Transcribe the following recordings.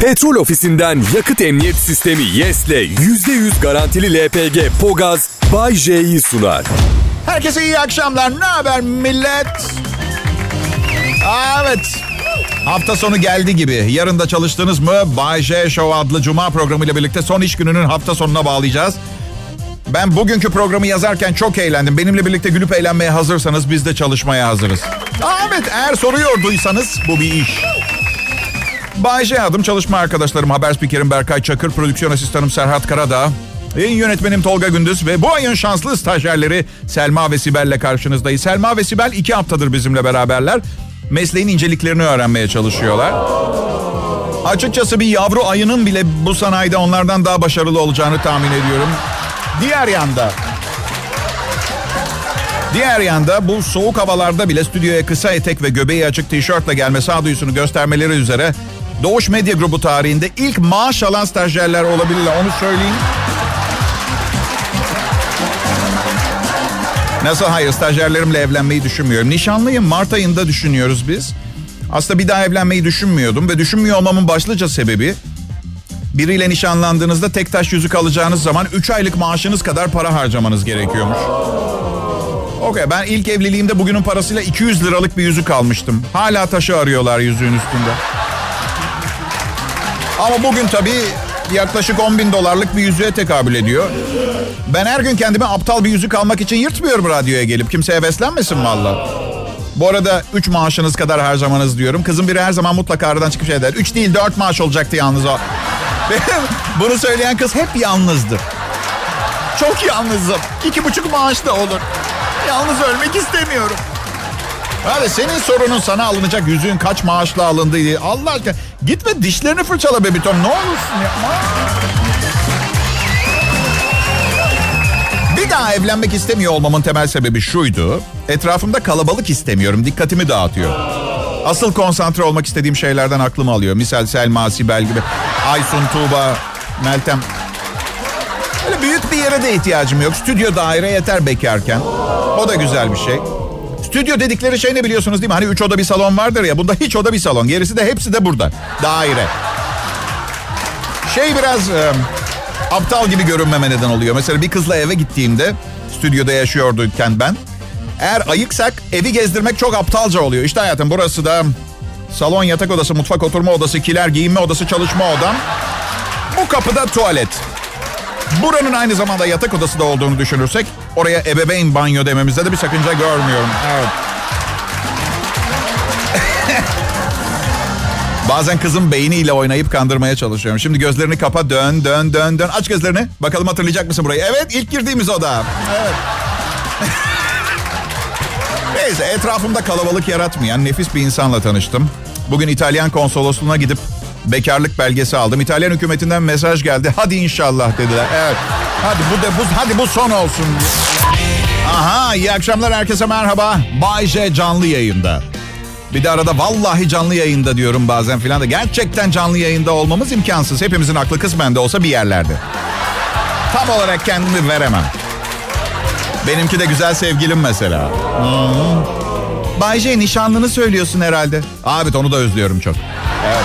Petrol ofisinden yakıt emniyet sistemi YES'le %100 garantili LPG Pogaz Bay J'yi sunar. Herkese iyi akşamlar. Ne haber millet? Aa, evet. Hafta sonu geldi gibi. Yarın da çalıştınız mı? Bay J Show adlı cuma programıyla birlikte son iş gününün hafta sonuna bağlayacağız. Ben bugünkü programı yazarken çok eğlendim. Benimle birlikte gülüp eğlenmeye hazırsanız biz de çalışmaya hazırız. Aa, evet eğer soruyorduysanız bu bir iş. Bay J adım çalışma arkadaşlarım haber spikerim Berkay Çakır, prodüksiyon asistanım Serhat Karadağ. Yayın yönetmenim Tolga Gündüz ve bu ayın şanslı stajyerleri Selma ve Sibel'le karşınızdayız. Selma ve Sibel iki haftadır bizimle beraberler. Mesleğin inceliklerini öğrenmeye çalışıyorlar. Açıkçası bir yavru ayının bile bu sanayide onlardan daha başarılı olacağını tahmin ediyorum. Diğer yanda Diğer yanda bu soğuk havalarda bile stüdyoya kısa etek ve göbeği açık tişörtle gelme sağduyusunu göstermeleri üzere Doğuş Medya Grubu tarihinde ilk maaş alan stajyerler olabilirler onu söyleyeyim. Nasıl hayır stajyerlerimle evlenmeyi düşünmüyorum. Nişanlıyım Mart ayında düşünüyoruz biz. Aslında bir daha evlenmeyi düşünmüyordum ve düşünmüyor olmamın başlıca sebebi biriyle nişanlandığınızda tek taş yüzük alacağınız zaman 3 aylık maaşınız kadar para harcamanız gerekiyormuş. Okey ben ilk evliliğimde bugünün parasıyla 200 liralık bir yüzük almıştım. Hala taşı arıyorlar yüzüğün üstünde. Ama bugün tabii yaklaşık 10 bin dolarlık bir yüzüğe tekabül ediyor. Ben her gün kendime aptal bir yüzük almak için yırtmıyorum radyoya gelip. Kimseye beslenmesin valla. Bu arada 3 maaşınız kadar harcamanız diyorum. Kızım biri her zaman mutlaka aradan çıkıp şey der. 3 değil 4 maaş olacaktı yalnız o. Bunu söyleyen kız hep yalnızdır. Çok yalnızım. İki buçuk maaş da olur. Yalnız ölmek istemiyorum. Hadi senin sorunun sana alınacak yüzüğün kaç maaşla alındığı. Allah aşkına gitme dişlerini fırçala be Tom. Ne olursun ya. Bir daha evlenmek istemiyor olmamın temel sebebi şuydu. Etrafımda kalabalık istemiyorum. Dikkatimi dağıtıyor. Asıl konsantre olmak istediğim şeylerden aklımı alıyor. Misal Selma, Sibel gibi. Aysun, Tuğba, Meltem. Öyle büyük bir yere de ihtiyacım yok. Stüdyo daire yeter bekarken. O da güzel bir şey. Stüdyo dedikleri şey ne biliyorsunuz değil mi? Hani üç oda bir salon vardır ya. Bunda hiç oda bir salon. Gerisi de hepsi de burada. Daire. Şey biraz e, aptal gibi görünmeme neden oluyor. Mesela bir kızla eve gittiğimde stüdyoda yaşıyorduyken ben. Eğer ayıksak evi gezdirmek çok aptalca oluyor. İşte hayatım burası da salon, yatak odası, mutfak, oturma odası, kiler, giyinme odası, çalışma odam. Bu kapıda tuvalet. Buranın aynı zamanda yatak odası da olduğunu düşünürsek oraya ebeveyn banyo dememizde de bir sakınca görmüyorum. Evet. Bazen kızım beyniyle oynayıp kandırmaya çalışıyorum. Şimdi gözlerini kapa dön dön dön dön. Aç gözlerini. Bakalım hatırlayacak mısın burayı? Evet ilk girdiğimiz oda. Evet. Neyse etrafımda kalabalık yaratmayan nefis bir insanla tanıştım. Bugün İtalyan konsolosluğuna gidip bekarlık belgesi aldım. İtalyan hükümetinden mesaj geldi. Hadi inşallah dediler. Evet. Hadi bu de bu hadi bu son olsun. Aha iyi akşamlar herkese merhaba. Bay J canlı yayında. Bir de arada vallahi canlı yayında diyorum bazen filan da. Gerçekten canlı yayında olmamız imkansız. Hepimizin aklı kısmen de olsa bir yerlerde. Tam olarak kendimi veremem. Benimki de güzel sevgilim mesela. Hmm. Bay J nişanlını söylüyorsun herhalde. Evet onu da özlüyorum çok. Evet.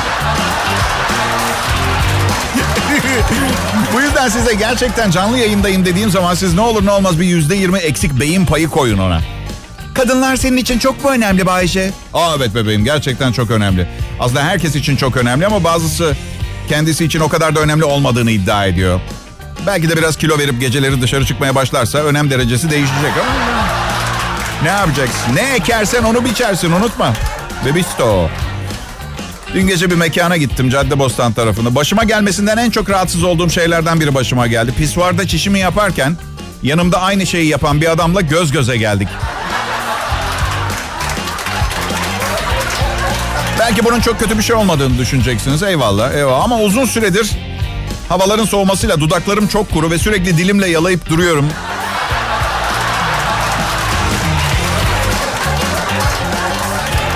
Bu yüzden size gerçekten canlı yayındayım dediğim zaman siz ne olur ne olmaz bir yüzde yirmi eksik beyin payı koyun ona. Kadınlar senin için çok mu önemli Bayşe? Aa evet bebeğim gerçekten çok önemli. Aslında herkes için çok önemli ama bazısı kendisi için o kadar da önemli olmadığını iddia ediyor. Belki de biraz kilo verip geceleri dışarı çıkmaya başlarsa önem derecesi değişecek ama... Ne yapacaksın? Ne ekersen onu biçersin unutma. Bebisto. Dün gece bir mekana gittim Caddebostan tarafında. Başıma gelmesinden en çok rahatsız olduğum şeylerden biri başıma geldi. Pisuarda çişimi yaparken yanımda aynı şeyi yapan bir adamla göz göze geldik. Belki bunun çok kötü bir şey olmadığını düşüneceksiniz. Eyvallah, eyvallah. Ama uzun süredir havaların soğumasıyla dudaklarım çok kuru ve sürekli dilimle yalayıp duruyorum.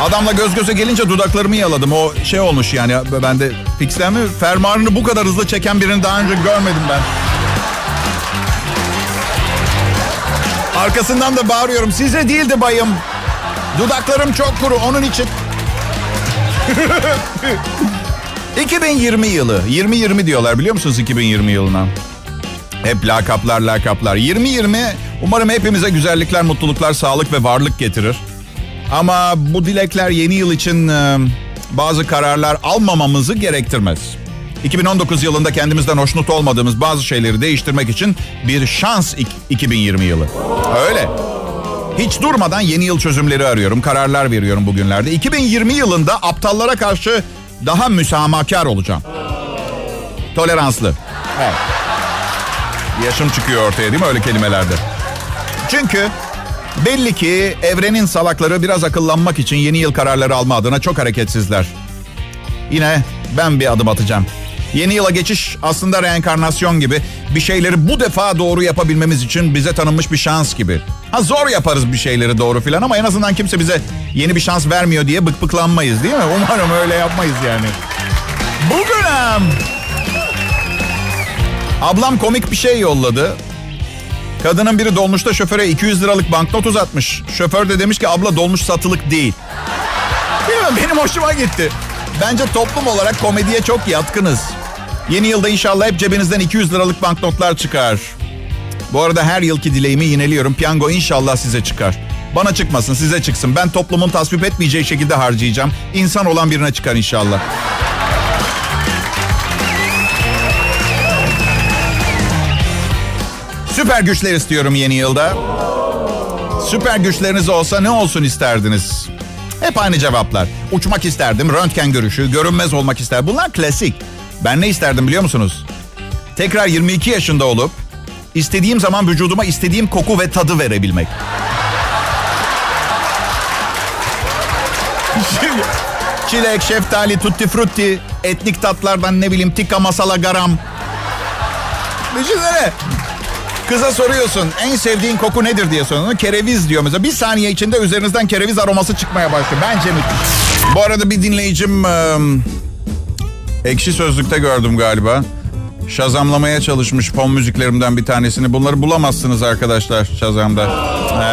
Adamla göz göze gelince dudaklarımı yaladım. O şey olmuş yani ben de fixlenme fermuarını bu kadar hızlı çeken birini daha önce görmedim ben. Arkasından da bağırıyorum. Size değildi bayım. Dudaklarım çok kuru onun için. 2020 yılı. 2020 diyorlar biliyor musunuz 2020 yılına? Hep lakaplar lakaplar. 2020 umarım hepimize güzellikler, mutluluklar, sağlık ve varlık getirir. Ama bu dilekler yeni yıl için e, bazı kararlar almamamızı gerektirmez. 2019 yılında kendimizden hoşnut olmadığımız bazı şeyleri değiştirmek için bir şans 2020 yılı. Öyle. Hiç durmadan yeni yıl çözümleri arıyorum, kararlar veriyorum bugünlerde. 2020 yılında aptallara karşı daha müsamahkar olacağım. Toleranslı. Evet. Yaşım çıkıyor ortaya değil mi öyle kelimelerde? Çünkü belli ki evrenin salakları biraz akıllanmak için yeni yıl kararları alma adına çok hareketsizler. Yine ben bir adım atacağım. Yeni yıla geçiş aslında reenkarnasyon gibi. Bir şeyleri bu defa doğru yapabilmemiz için bize tanınmış bir şans gibi. Ha zor yaparız bir şeyleri doğru filan ama en azından kimse bize yeni bir şans vermiyor diye bık bıklanmayız değil mi? Umarım öyle yapmayız yani. Bugün ablam komik bir şey yolladı. Kadının biri dolmuşta şoföre 200 liralık banknot uzatmış. Şoför de demiş ki abla dolmuş satılık değil. Mi? Benim hoşuma gitti. Bence toplum olarak komediye çok yatkınız. Yeni yılda inşallah hep cebinizden 200 liralık banknotlar çıkar. Bu arada her yılki dileğimi yineliyorum. Piyango inşallah size çıkar. Bana çıkmasın size çıksın. Ben toplumun tasvip etmeyeceği şekilde harcayacağım. İnsan olan birine çıkar inşallah. Süper güçler istiyorum yeni yılda. Süper güçleriniz olsa ne olsun isterdiniz? Hep aynı cevaplar. Uçmak isterdim, röntgen görüşü, görünmez olmak ister. Bunlar klasik. Ben ne isterdim biliyor musunuz? Tekrar 22 yaşında olup istediğim zaman vücuduma istediğim koku ve tadı verebilmek. Çilek, şeftali, tutti frutti, etnik tatlardan ne bileyim tikka masala garam. Düşünsene. Kıza soruyorsun en sevdiğin koku nedir diye soruyorsun. Kereviz diyor mesela. Bir saniye içinde üzerinizden kereviz aroması çıkmaya başlıyor. Bence müthiş. Bu arada bir dinleyicim ekşi sözlükte gördüm galiba. Şazamlamaya çalışmış fon müziklerimden bir tanesini. Bunları bulamazsınız arkadaşlar Şazam'da.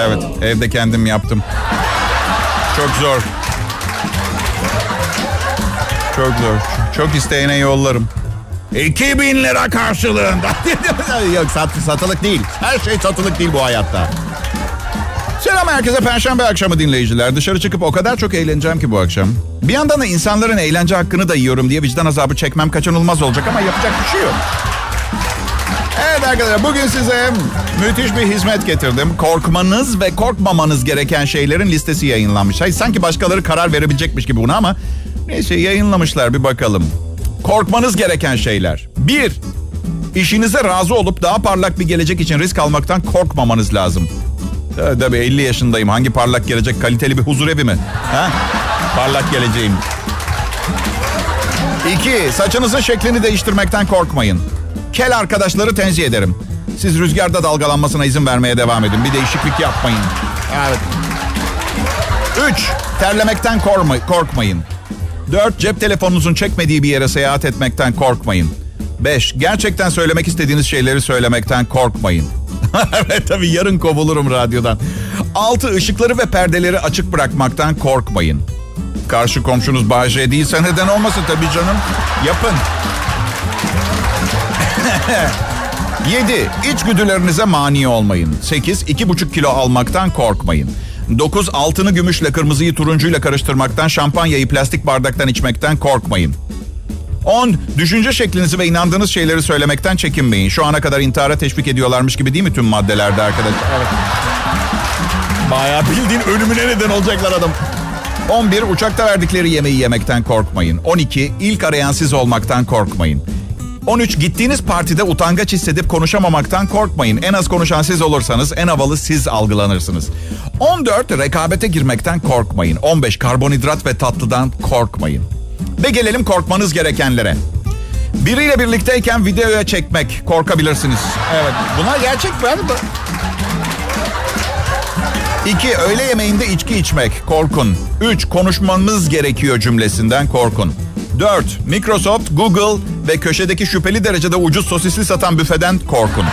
Evet evde kendim yaptım. Çok zor. Çok zor. Çok isteyene yollarım. 2000 lira karşılığında. Yok sat, satılık değil. Her şey satılık değil bu hayatta. Selam herkese Perşembe akşamı dinleyiciler. Dışarı çıkıp o kadar çok eğleneceğim ki bu akşam. Bir yandan da insanların eğlence hakkını da yiyorum diye vicdan azabı çekmem kaçınılmaz olacak ama yapacak bir şey yok. Evet arkadaşlar bugün size müthiş bir hizmet getirdim. Korkmanız ve korkmamanız gereken şeylerin listesi yayınlanmış. Hayır, sanki başkaları karar verebilecekmiş gibi buna ama neyse yayınlamışlar bir bakalım. Korkmanız gereken şeyler. Bir, işinize razı olup daha parlak bir gelecek için risk almaktan korkmamanız lazım. Tabii, tabii 50 yaşındayım. Hangi parlak gelecek? Kaliteli bir huzur evi mi? Ha? Parlak geleceğim. İki, saçınızın şeklini değiştirmekten korkmayın. Kel arkadaşları tenzih ederim. Siz rüzgarda dalgalanmasına izin vermeye devam edin. Bir değişiklik yapmayın. Evet. Üç, terlemekten korma, korkmayın. 4. Cep telefonunuzun çekmediği bir yere seyahat etmekten korkmayın. 5. Gerçekten söylemek istediğiniz şeyleri söylemekten korkmayın. evet tabii yarın kovulurum radyodan. 6. Işıkları ve perdeleri açık bırakmaktan korkmayın. Karşı komşunuz Bahçe değilse neden olmasın tabii canım. Yapın. 7. İçgüdülerinize mani olmayın. 8. 2,5 kilo almaktan korkmayın. 9. Altını gümüşle kırmızıyı turuncuyla karıştırmaktan, şampanyayı plastik bardaktan içmekten korkmayın. 10. Düşünce şeklinizi ve inandığınız şeyleri söylemekten çekinmeyin. Şu ana kadar intihara teşvik ediyorlarmış gibi değil mi tüm maddelerde arkadaşlar? Evet. Bayağı bildiğin ölümüne neden olacaklar adam. 11. Uçakta verdikleri yemeği yemekten korkmayın. 12. İlk arayan siz olmaktan korkmayın. 13. Gittiğiniz partide utangaç hissedip konuşamamaktan korkmayın. En az konuşan siz olursanız en havalı siz algılanırsınız. 14. Rekabete girmekten korkmayın. 15. Karbonhidrat ve tatlıdan korkmayın. Ve gelelim korkmanız gerekenlere. Biriyle birlikteyken videoya çekmek korkabilirsiniz. Evet bunlar gerçek mi? 2. Öğle yemeğinde içki içmek korkun. 3. Konuşmamız gerekiyor cümlesinden korkun. 4. Microsoft, Google ve köşedeki şüpheli derecede ucuz sosisli satan büfeden korkun.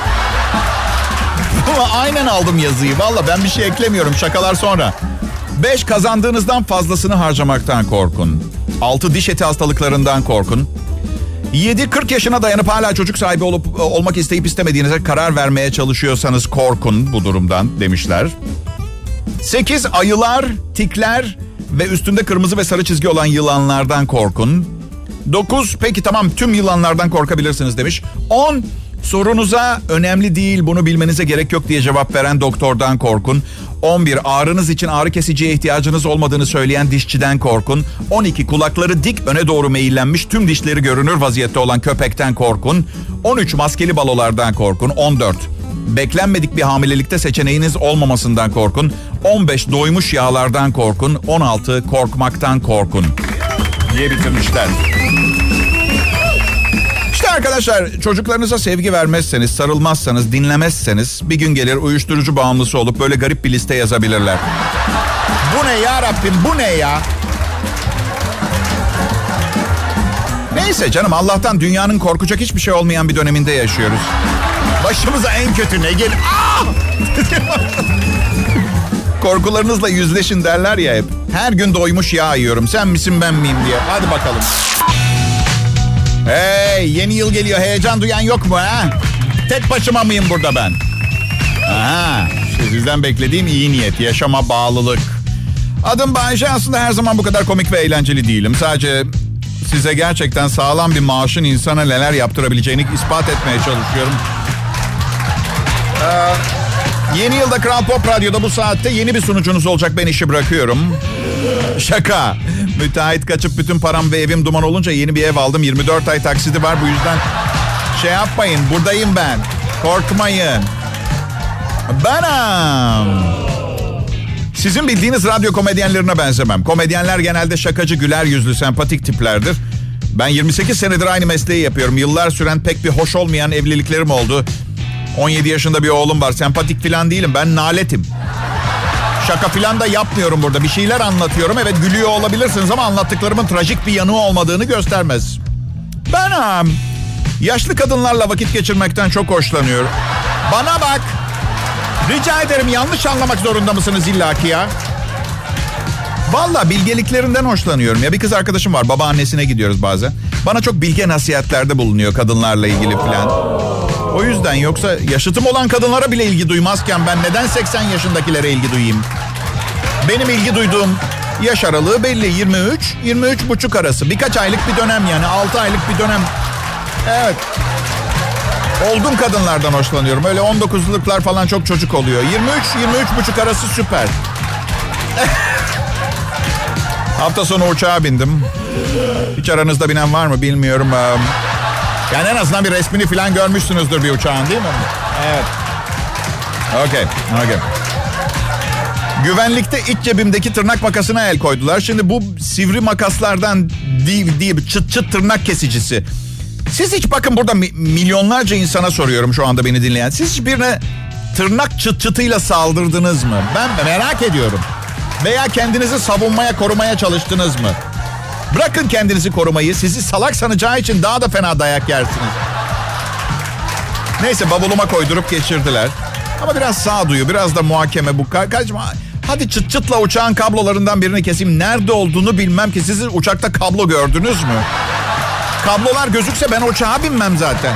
Aynen aldım yazıyı. Valla ben bir şey eklemiyorum. Şakalar sonra. 5. Kazandığınızdan fazlasını harcamaktan korkun. 6. Diş eti hastalıklarından korkun. 7-40 yaşına dayanıp hala çocuk sahibi olup olmak isteyip istemediğinize karar vermeye çalışıyorsanız korkun bu durumdan demişler. 8 ayılar, tikler ve üstünde kırmızı ve sarı çizgi olan yılanlardan korkun. 9 peki tamam tüm yılanlardan korkabilirsiniz demiş. 10 sorunuza önemli değil bunu bilmenize gerek yok diye cevap veren doktordan korkun. 11 ağrınız için ağrı kesiciye ihtiyacınız olmadığını söyleyen dişçiden korkun. 12 kulakları dik öne doğru meyillenmiş tüm dişleri görünür vaziyette olan köpekten korkun. 13 maskeli balolardan korkun. 14 beklenmedik bir hamilelikte seçeneğiniz olmamasından korkun. 15 doymuş yağlardan korkun. 16 korkmaktan korkun diye bitirmişler. Arkadaşlar çocuklarınıza sevgi vermezseniz, sarılmazsanız, dinlemezseniz bir gün gelir uyuşturucu bağımlısı olup böyle garip bir liste yazabilirler. Bu ne ya Rabbim bu ne ya? Neyse canım Allah'tan dünyanın korkacak hiçbir şey olmayan bir döneminde yaşıyoruz. Başımıza en kötü ne gel? Ah! Korkularınızla yüzleşin derler ya hep. Her gün doymuş yağ yiyorum. Sen misin ben miyim diye. Hadi bakalım. Hey yeni yıl geliyor. Heyecan duyan yok mu ha? Tek başıma mıyım burada ben? Aha, işte sizden beklediğim iyi niyet, yaşama bağlılık. Adım Bayşe aslında her zaman bu kadar komik ve eğlenceli değilim. Sadece size gerçekten sağlam bir maaşın insana neler yaptırabileceğini ispat etmeye çalışıyorum. Ee, yeni yılda Kral Pop Radyo'da bu saatte yeni bir sunucunuz olacak. Ben işi bırakıyorum. Şaka. Müteahhit kaçıp bütün param ve evim duman olunca yeni bir ev aldım. 24 ay taksidi var. Bu yüzden şey yapmayın. Buradayım ben. Korkmayın. Benim. Sizin bildiğiniz radyo komedyenlerine benzemem. Komedyenler genelde şakacı, güler yüzlü, sempatik tiplerdir. Ben 28 senedir aynı mesleği yapıyorum. Yıllar süren pek bir hoş olmayan evliliklerim oldu. 17 yaşında bir oğlum var. Sempatik falan değilim. Ben naletim. Şaka falan da yapmıyorum burada. Bir şeyler anlatıyorum. Evet gülüyor olabilirsiniz ama anlattıklarımın trajik bir yanı olmadığını göstermez. Ben yaşlı kadınlarla vakit geçirmekten çok hoşlanıyorum. Bana bak. Rica ederim yanlış anlamak zorunda mısınız illaki ya? Valla bilgeliklerinden hoşlanıyorum. Ya bir kız arkadaşım var. Babaannesine gidiyoruz bazen. Bana çok bilge nasihatlerde bulunuyor kadınlarla ilgili falan. O yüzden yoksa yaşıtım olan kadınlara bile ilgi duymazken ben neden 80 yaşındakilere ilgi duyayım? Benim ilgi duyduğum yaş aralığı belli. 23, 23 buçuk arası. Birkaç aylık bir dönem yani. 6 aylık bir dönem. Evet. Olgun kadınlardan hoşlanıyorum. Öyle 19'luklar falan çok çocuk oluyor. 23, 23 buçuk arası süper. Hafta sonu uçağa bindim. Hiç aranızda binen var mı bilmiyorum. Yani en azından bir resmini falan görmüşsünüzdür bir uçağın değil mi? Evet. Okey, okey. Güvenlikte iç cebimdeki tırnak makasına el koydular. Şimdi bu sivri makaslardan değil, değil çıt çıt tırnak kesicisi. Siz hiç bakın burada milyonlarca insana soruyorum şu anda beni dinleyen. Siz hiç birine tırnak çıt çıtıyla saldırdınız mı? Ben merak ediyorum. Veya kendinizi savunmaya, korumaya çalıştınız mı? Bırakın kendinizi korumayı. Sizi salak sanacağı için daha da fena dayak yersiniz. Neyse bavuluma koydurup geçirdiler. Ama biraz sağduyu, biraz da muhakeme bu. Kardeşim hadi çıt çıtla uçağın kablolarından birini keseyim. Nerede olduğunu bilmem ki. Siz uçakta kablo gördünüz mü? Kablolar gözükse ben uçağa binmem zaten.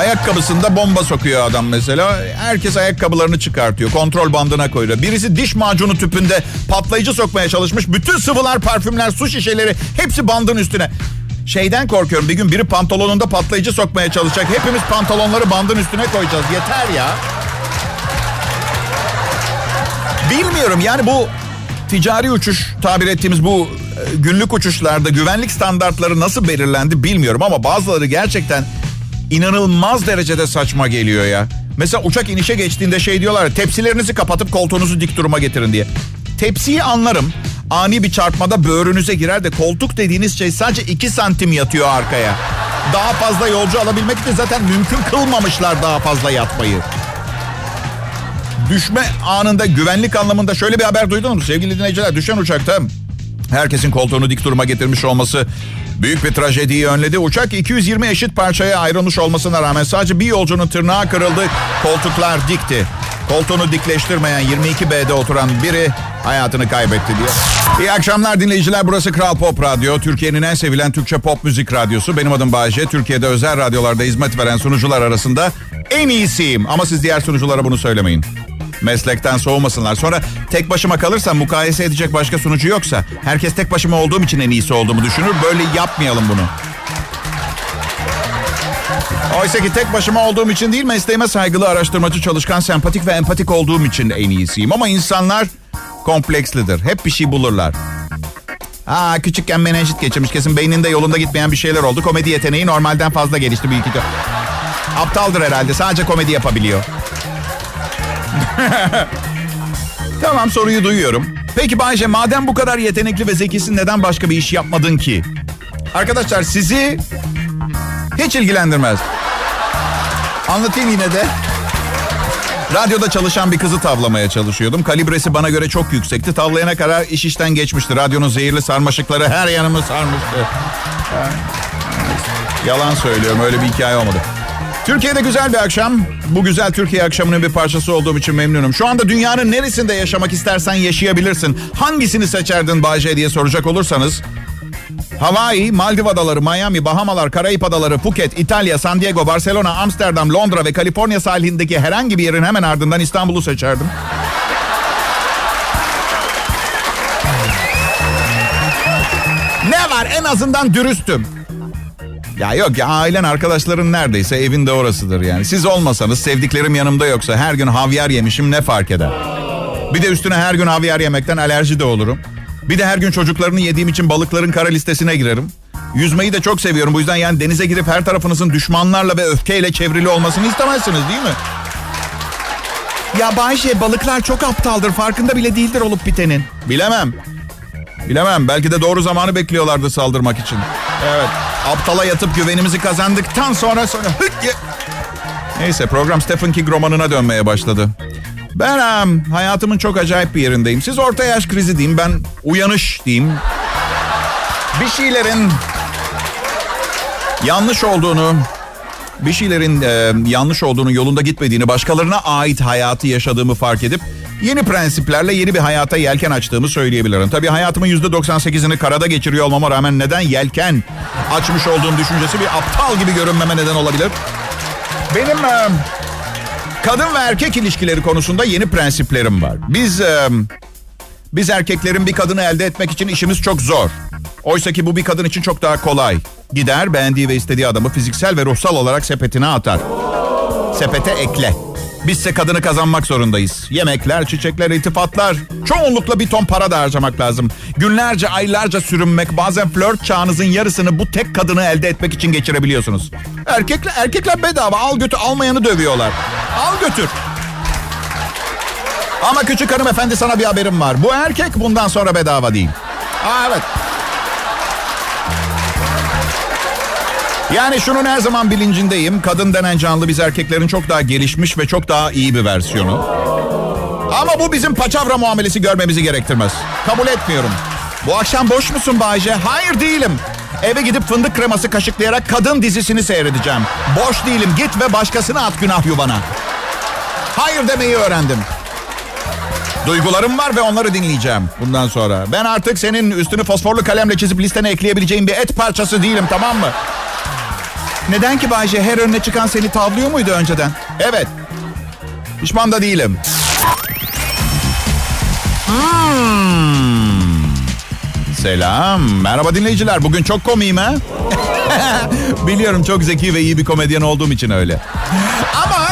Ayakkabısında bomba sokuyor adam mesela. Herkes ayakkabılarını çıkartıyor. Kontrol bandına koyuyor. Birisi diş macunu tüpünde patlayıcı sokmaya çalışmış. Bütün sıvılar, parfümler, su şişeleri hepsi bandın üstüne. Şeyden korkuyorum. Bir gün biri pantolonunda patlayıcı sokmaya çalışacak. Hepimiz pantolonları bandın üstüne koyacağız. Yeter ya. Bilmiyorum yani bu ticari uçuş tabir ettiğimiz bu e, günlük uçuşlarda güvenlik standartları nasıl belirlendi bilmiyorum ama bazıları gerçekten inanılmaz derecede saçma geliyor ya. Mesela uçak inişe geçtiğinde şey diyorlar tepsilerinizi kapatıp koltuğunuzu dik duruma getirin diye. Tepsiyi anlarım. Ani bir çarpmada böğrünüze girer de koltuk dediğiniz şey sadece 2 santim yatıyor arkaya. Daha fazla yolcu alabilmek için zaten mümkün kılmamışlar daha fazla yatmayı. Düşme anında güvenlik anlamında şöyle bir haber duydunuz mu sevgili dinleyiciler? Düşen uçakta herkesin koltuğunu dik duruma getirmiş olması büyük bir trajediyi önledi. Uçak 220 eşit parçaya ayrılmış olmasına rağmen sadece bir yolcunun tırnağı kırıldı. Koltuklar dikti. Koltuğunu dikleştirmeyen 22B'de oturan biri hayatını kaybetti diye. İyi akşamlar dinleyiciler. Burası Kral Pop Radyo. Türkiye'nin en sevilen Türkçe pop müzik radyosu. Benim adım Bayece. Türkiye'de özel radyolarda hizmet veren sunucular arasında en iyisiyim. Ama siz diğer sunuculara bunu söylemeyin. Meslekten soğumasınlar. Sonra tek başıma kalırsam mukayese edecek başka sunucu yoksa herkes tek başıma olduğum için en iyisi olduğumu düşünür. Böyle yapmayalım bunu. Oysa ki tek başıma olduğum için değil mesleğime saygılı, araştırmacı, çalışkan, sempatik ve empatik olduğum için en iyisiyim. Ama insanlar komplekslidir. Hep bir şey bulurlar. Aa küçükken menenjit geçirmiş kesin beyninde yolunda gitmeyen bir şeyler oldu. Komedi yeteneği normalden fazla gelişti bir iki. Aptaldır herhalde sadece komedi yapabiliyor. tamam soruyu duyuyorum. Peki Bayce madem bu kadar yetenekli ve zekisin neden başka bir iş yapmadın ki? Arkadaşlar sizi hiç ilgilendirmez. Anlatayım yine de. Radyoda çalışan bir kızı tavlamaya çalışıyordum. Kalibresi bana göre çok yüksekti. Tavlayana kadar iş işten geçmişti. Radyonun zehirli sarmaşıkları her yanımı sarmıştı. Yalan söylüyorum öyle bir hikaye olmadı. Türkiye'de güzel bir akşam. Bu güzel Türkiye akşamının bir parçası olduğum için memnunum. Şu anda dünyanın neresinde yaşamak istersen yaşayabilirsin. Hangisini seçerdin Bayce diye soracak olursanız Hawaii, Maldiv Adaları, Miami, Bahamalar, Karayip Adaları, Phuket, İtalya, San Diego, Barcelona, Amsterdam, Londra ve Kaliforniya sahilindeki herhangi bir yerin hemen ardından İstanbul'u seçerdim. ne var en azından dürüstüm. Ya yok ya ailen arkadaşların neredeyse evinde orasıdır yani. Siz olmasanız sevdiklerim yanımda yoksa her gün havyar yemişim ne fark eder? Bir de üstüne her gün havyar yemekten alerji de olurum. Bir de her gün çocuklarını yediğim için balıkların kara listesine girerim. Yüzmeyi de çok seviyorum. Bu yüzden yani denize girip her tarafınızın düşmanlarla ve öfkeyle çevrili olmasını istemezsiniz değil mi? Ya Bayşe balıklar çok aptaldır. Farkında bile değildir olup bitenin. Bilemem. Bilemem. Belki de doğru zamanı bekliyorlardı saldırmak için. Evet. Aptala yatıp güvenimizi kazandıktan sonra sonra... Neyse program Stephen King romanına dönmeye başladı. Ben hayatımın çok acayip bir yerindeyim. Siz orta yaş krizi diyeyim, ben uyanış diyeyim. Bir şeylerin yanlış olduğunu, bir şeylerin e, yanlış olduğunu, yolunda gitmediğini, başkalarına ait hayatı yaşadığımı fark edip yeni prensiplerle yeni bir hayata yelken açtığımı söyleyebilirim. Tabii hayatımın %98'ini karada geçiriyor olmama rağmen neden yelken açmış olduğum düşüncesi bir aptal gibi görünmeme neden olabilir. Benim... Kadın ve erkek ilişkileri konusunda yeni prensiplerim var. Biz biz erkeklerin bir kadını elde etmek için işimiz çok zor. Oysa ki bu bir kadın için çok daha kolay. Gider beğendiği ve istediği adamı fiziksel ve ruhsal olarak sepetine atar. Sepete ekle. Bizse kadını kazanmak zorundayız. Yemekler, çiçekler, iltifatlar. Çoğunlukla bir ton para da harcamak lazım. Günlerce, aylarca sürünmek, bazen flört çağınızın yarısını bu tek kadını elde etmek için geçirebiliyorsunuz. Erkekler, erkekler bedava. Al götür, almayanı dövüyorlar. Al götür. Ama küçük hanımefendi sana bir haberim var. Bu erkek bundan sonra bedava değil. Aa evet. Yani şunun her zaman bilincindeyim. Kadın denen canlı biz erkeklerin çok daha gelişmiş ve çok daha iyi bir versiyonu. Ama bu bizim paçavra muamelesi görmemizi gerektirmez. Kabul etmiyorum. Bu akşam boş musun Bayce? Hayır değilim. Eve gidip fındık kreması kaşıklayarak kadın dizisini seyredeceğim. Boş değilim. Git ve başkasını at günah yuvana. Hayır demeyi öğrendim. Duygularım var ve onları dinleyeceğim bundan sonra. Ben artık senin üstünü fosforlu kalemle çizip listene ekleyebileceğin bir et parçası değilim tamam mı? Neden ki Bayce her önüne çıkan seni tavlıyor muydu önceden? Evet. Pişman da değilim. Hmm. Selam. Merhaba dinleyiciler. Bugün çok komiyim ha? Biliyorum çok zeki ve iyi bir komedyen olduğum için öyle. Ama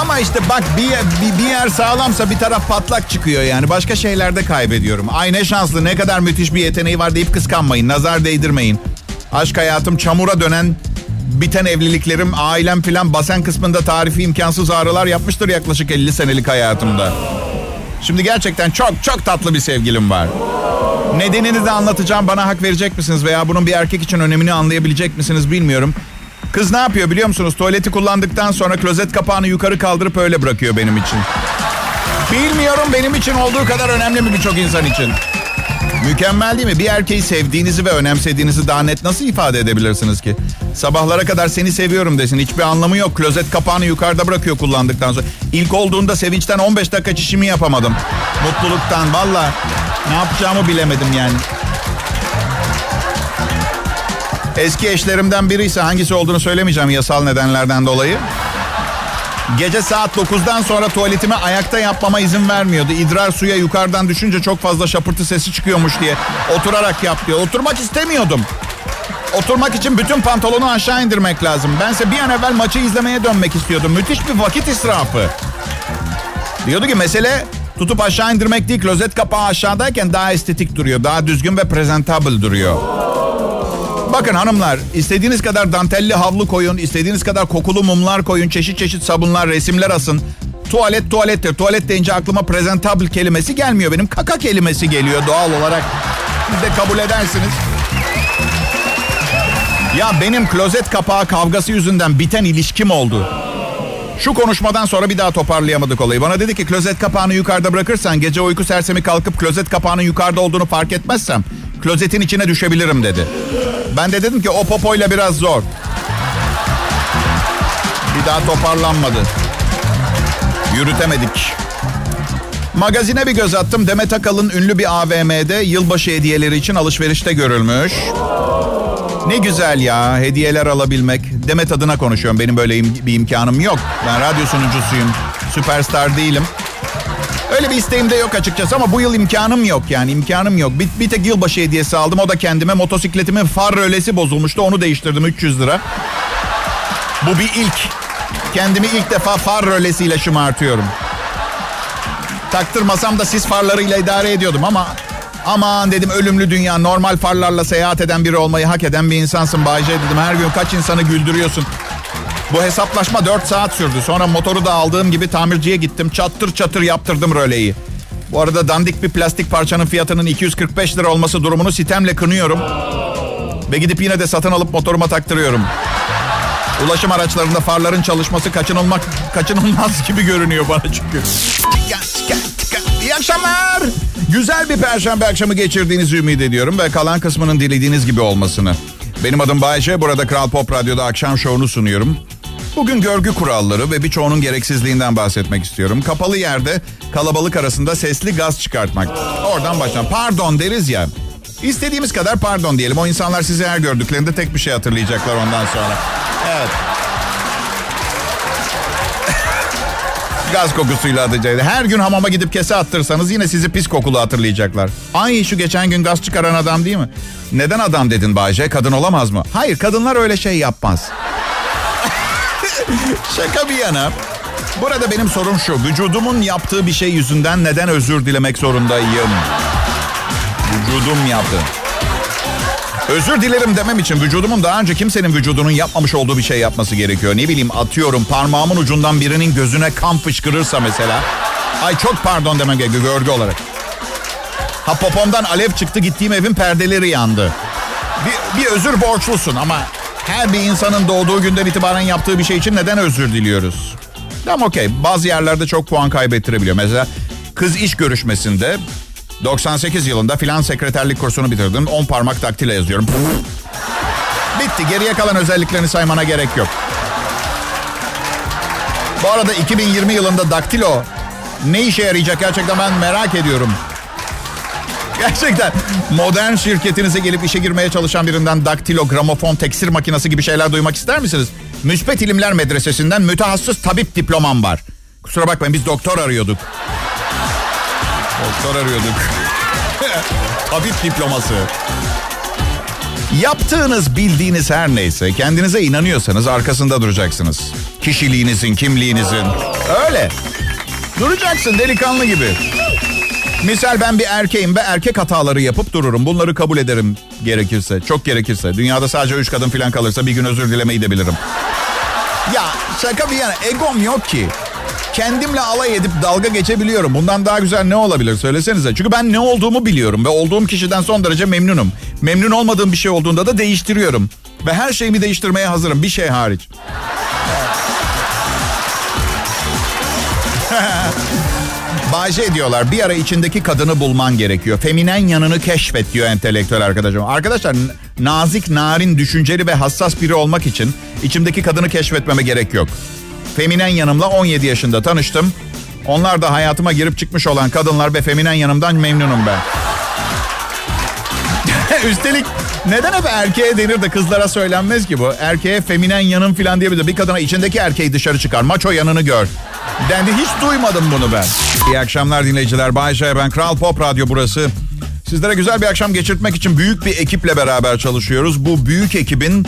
ama işte bak bir, bir, bir yer sağlamsa bir taraf patlak çıkıyor yani. Başka şeylerde kaybediyorum. Ay ne şanslı ne kadar müthiş bir yeteneği var deyip kıskanmayın. Nazar değdirmeyin. Aşk hayatım çamura dönen biten evliliklerim, ailem filan basen kısmında tarifi imkansız ağrılar yapmıştır yaklaşık 50 senelik hayatımda. Şimdi gerçekten çok çok tatlı bir sevgilim var. Nedenini de anlatacağım. Bana hak verecek misiniz veya bunun bir erkek için önemini anlayabilecek misiniz bilmiyorum. Kız ne yapıyor biliyor musunuz? Tuvaleti kullandıktan sonra klozet kapağını yukarı kaldırıp öyle bırakıyor benim için. Bilmiyorum benim için olduğu kadar önemli mi birçok insan için? Mükemmel değil mi? Bir erkeği sevdiğinizi ve önemsediğinizi daha net nasıl ifade edebilirsiniz ki? Sabahlara kadar seni seviyorum desin. Hiçbir anlamı yok. Klozet kapağını yukarıda bırakıyor kullandıktan sonra. İlk olduğunda sevinçten 15 dakika çişimi yapamadım. Mutluluktan valla. Ne yapacağımı bilemedim yani. Eski eşlerimden biri ise hangisi olduğunu söylemeyeceğim yasal nedenlerden dolayı. Gece saat 9'dan sonra tuvaletimi ayakta yapmama izin vermiyordu. İdrar suya yukarıdan düşünce çok fazla şapırtı sesi çıkıyormuş diye. Oturarak yap diyor. Oturmak istemiyordum. Oturmak için bütün pantolonu aşağı indirmek lazım. Bense bir an evvel maçı izlemeye dönmek istiyordum. Müthiş bir vakit israfı. Diyordu ki mesele tutup aşağı indirmek değil. Klozet kapağı aşağıdayken daha estetik duruyor. Daha düzgün ve presentable duruyor. Bakın hanımlar istediğiniz kadar dantelli havlu koyun, istediğiniz kadar kokulu mumlar koyun, çeşit çeşit sabunlar, resimler asın. Tuvalet tuvalettir. Tuvalet deyince aklıma presentable kelimesi gelmiyor. Benim kaka kelimesi geliyor doğal olarak. Siz de kabul edersiniz. Ya benim klozet kapağı kavgası yüzünden biten ilişkim oldu. Şu konuşmadan sonra bir daha toparlayamadık olayı. Bana dedi ki klozet kapağını yukarıda bırakırsan gece uyku sersemi kalkıp klozet kapağının yukarıda olduğunu fark etmezsem klozetin içine düşebilirim dedi. Ben de dedim ki o popoyla biraz zor. Bir daha toparlanmadı. Yürütemedik. Magazine bir göz attım. Demet Akalın ünlü bir AVM'de yılbaşı hediyeleri için alışverişte görülmüş. Ne güzel ya hediyeler alabilmek. Demet adına konuşuyorum. Benim böyle im- bir imkanım yok. Ben radyo sunucusuyum. Süperstar değilim. Öyle bir isteğim de yok açıkçası ama bu yıl imkanım yok yani imkanım yok. Bir, bir tek yılbaşı hediyesi aldım o da kendime motosikletimin far rölesi bozulmuştu onu değiştirdim 300 lira. Bu bir ilk. Kendimi ilk defa far rölesiyle şımartıyorum. Taktırmasam da sis farlarıyla idare ediyordum ama aman dedim ölümlü dünya normal farlarla seyahat eden biri olmayı hak eden bir insansın Bayce dedim. Her gün kaç insanı güldürüyorsun. Bu hesaplaşma 4 saat sürdü. Sonra motoru da aldığım gibi tamirciye gittim. Çattır çatır yaptırdım röleyi. Bu arada dandik bir plastik parçanın fiyatının 245 lira olması durumunu sitemle kınıyorum. Ve gidip yine de satın alıp motoruma taktırıyorum. Ulaşım araçlarında farların çalışması kaçınılmak kaçınılmaz gibi görünüyor bana çünkü. İyi akşamlar. Güzel bir perşembe akşamı geçirdiğinizi ümit ediyorum ve kalan kısmının dilediğiniz gibi olmasını. Benim adım Bayece. Burada Kral Pop Radyo'da akşam şovunu sunuyorum. Bugün görgü kuralları ve birçoğunun gereksizliğinden bahsetmek istiyorum. Kapalı yerde kalabalık arasında sesli gaz çıkartmak. Oradan başlayalım. Pardon deriz ya. İstediğimiz kadar pardon diyelim. O insanlar sizi her gördüklerinde tek bir şey hatırlayacaklar ondan sonra. Evet. Gaz kokusuyla atacağız. Her gün hamama gidip kese attırsanız yine sizi pis kokulu hatırlayacaklar. Ay şu geçen gün gaz çıkaran adam değil mi? Neden adam dedin Bayce? Kadın olamaz mı? Hayır kadınlar öyle şey yapmaz. Şaka bir yana. Burada benim sorum şu. Vücudumun yaptığı bir şey yüzünden neden özür dilemek zorundayım? Vücudum yaptı. Özür dilerim demem için vücudumun daha önce kimsenin vücudunun yapmamış olduğu bir şey yapması gerekiyor. Ne bileyim atıyorum parmağımın ucundan birinin gözüne kan fışkırırsa mesela. Ay çok pardon demem gerekiyor görgü olarak. Ha popomdan alev çıktı gittiğim evin perdeleri yandı. Bir, bir özür borçlusun ama her bir insanın doğduğu günden itibaren yaptığı bir şey için neden özür diliyoruz? Tamam okey bazı yerlerde çok puan kaybettirebiliyor. Mesela kız iş görüşmesinde 98 yılında filan sekreterlik kursunu bitirdim. 10 parmak daktilo yazıyorum. Bitti. Geriye kalan özelliklerini saymana gerek yok. Bu arada 2020 yılında daktilo ne işe yarayacak gerçekten ben merak ediyorum. Gerçekten modern şirketinize gelip işe girmeye çalışan birinden daktilo, gramofon, teksir makinesi gibi şeyler duymak ister misiniz? Müspet İlimler Medresesi'nden mütehassıs tabip diplomam var. Kusura bakmayın biz doktor arıyorduk. Doktor arıyorduk. Tabip diploması. Yaptığınız, bildiğiniz her neyse kendinize inanıyorsanız arkasında duracaksınız. Kişiliğinizin, kimliğinizin. Öyle. Duracaksın delikanlı gibi. Misal ben bir erkeğim ve erkek hataları yapıp dururum. Bunları kabul ederim gerekirse. Çok gerekirse. Dünyada sadece üç kadın falan kalırsa bir gün özür dilemeyi de bilirim. Ya şaka bir yana egom yok ki. Kendimle alay edip dalga geçebiliyorum. Bundan daha güzel ne olabilir söylesenize. Çünkü ben ne olduğumu biliyorum ve olduğum kişiden son derece memnunum. Memnun olmadığım bir şey olduğunda da değiştiriyorum. Ve her şeyimi değiştirmeye hazırım bir şey hariç. Bayce diyorlar bir ara içindeki kadını bulman gerekiyor. Feminen yanını keşfet diyor entelektüel arkadaşım. Arkadaşlar nazik, narin, düşünceli ve hassas biri olmak için içimdeki kadını keşfetmeme gerek yok. Feminen yanımla 17 yaşında tanıştım. Onlar da hayatıma girip çıkmış olan kadınlar ve feminen yanımdan memnunum ben. Üstelik neden hep erkeğe denir de kızlara söylenmez ki bu? Erkeğe feminen yanım falan diyebilir. Bir kadına içindeki erkeği dışarı çıkar. Maço yanını gör. Dendi hiç duymadım bunu ben. İyi akşamlar dinleyiciler. Bay J ben. Kral Pop Radyo burası. Sizlere güzel bir akşam geçirtmek için büyük bir ekiple beraber çalışıyoruz. Bu büyük ekibin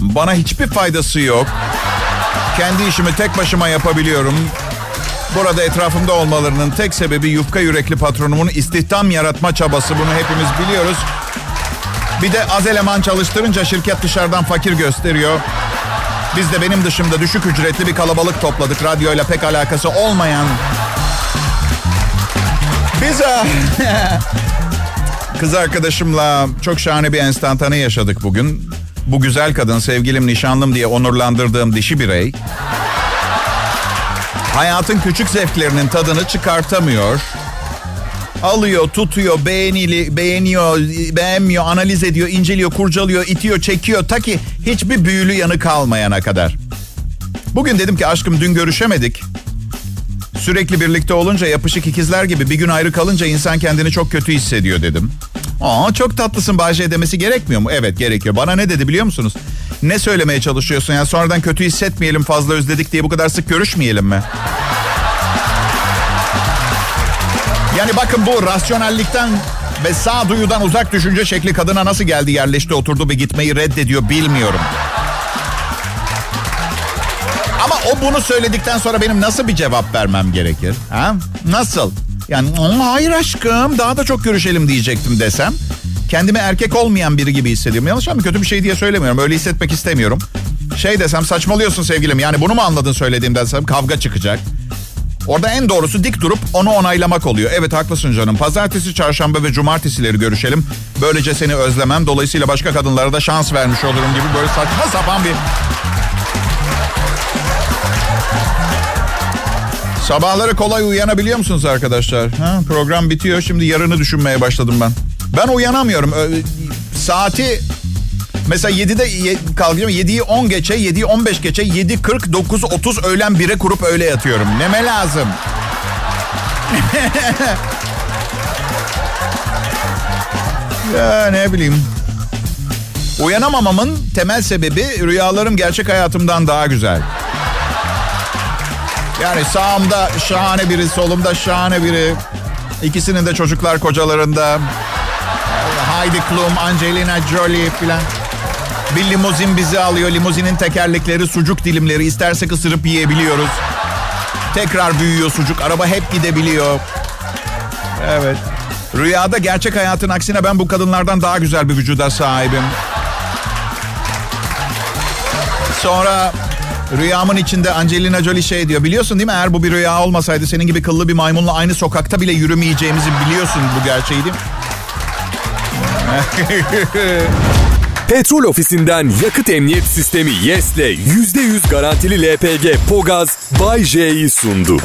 bana hiçbir faydası yok. Kendi işimi tek başıma yapabiliyorum. Burada etrafımda olmalarının tek sebebi yufka yürekli patronumun istihdam yaratma çabası. Bunu hepimiz biliyoruz. Bir de az eleman çalıştırınca şirket dışarıdan fakir gösteriyor. Biz de benim dışımda düşük ücretli bir kalabalık topladık. Radyoyla pek alakası olmayan. Biz kız arkadaşımla çok şahane bir enstantane yaşadık bugün. Bu güzel kadın sevgilim nişanlım diye onurlandırdığım dişi birey. Hayatın küçük zevklerinin tadını çıkartamıyor. Alıyor, tutuyor, beğenili, beğeniyor, beğenmiyor, analiz ediyor, inceliyor, kurcalıyor, itiyor, çekiyor. Ta ki hiçbir büyülü yanı kalmayana kadar. Bugün dedim ki aşkım dün görüşemedik. Sürekli birlikte olunca yapışık ikizler gibi bir gün ayrı kalınca insan kendini çok kötü hissediyor dedim. Aa çok tatlısın Bahçe demesi gerekmiyor mu? Evet gerekiyor. Bana ne dedi biliyor musunuz? Ne söylemeye çalışıyorsun? Yani sonradan kötü hissetmeyelim fazla özledik diye bu kadar sık görüşmeyelim mi? Yani bakın bu rasyonellikten ve sağduyudan uzak düşünce şekli kadına nasıl geldi yerleşti oturdu ve gitmeyi reddediyor bilmiyorum. Ama o bunu söyledikten sonra benim nasıl bir cevap vermem gerekir? Ha? Nasıl? Yani hayır aşkım daha da çok görüşelim diyecektim desem. Kendimi erkek olmayan biri gibi hissediyorum. Yanlış ama kötü bir şey diye söylemiyorum. Öyle hissetmek istemiyorum. Şey desem saçmalıyorsun sevgilim. Yani bunu mu anladın söylediğimden desem kavga çıkacak. Orada en doğrusu dik durup onu onaylamak oluyor. Evet haklısın canım. Pazartesi, çarşamba ve cumartesileri görüşelim. Böylece seni özlemem. Dolayısıyla başka kadınlara da şans vermiş olurum gibi böyle saçma sapan bir... Sabahları kolay uyanabiliyor musunuz arkadaşlar? Ha, program bitiyor. Şimdi yarını düşünmeye başladım ben. Ben uyanamıyorum. Saati Mesela 7'de kalkıyorum. 7'yi 10 geçe, 7'yi 15 geçe, 7 40 9 30 öğlen 1'e kurup öyle yatıyorum. Neme lazım? ya ne bileyim. Uyanamamamın temel sebebi rüyalarım gerçek hayatımdan daha güzel. Yani sağımda şahane biri, solumda şahane biri. İkisinin de çocuklar kocalarında. Heidi Klum, Angelina Jolie filan. Bir limuzin bizi alıyor. Limuzinin tekerlekleri, sucuk dilimleri. İstersek ısırıp yiyebiliyoruz. Tekrar büyüyor sucuk. Araba hep gidebiliyor. Evet. Rüyada gerçek hayatın aksine ben bu kadınlardan daha güzel bir vücuda sahibim. Sonra rüyamın içinde Angelina Jolie şey diyor. Biliyorsun değil mi eğer bu bir rüya olmasaydı senin gibi kıllı bir maymunla aynı sokakta bile yürümeyeceğimizi biliyorsun bu gerçeği değil mi? Petrol ofisinden yakıt emniyet sistemi YES'le %100 garantili LPG Pogaz Bay J'yi sundu.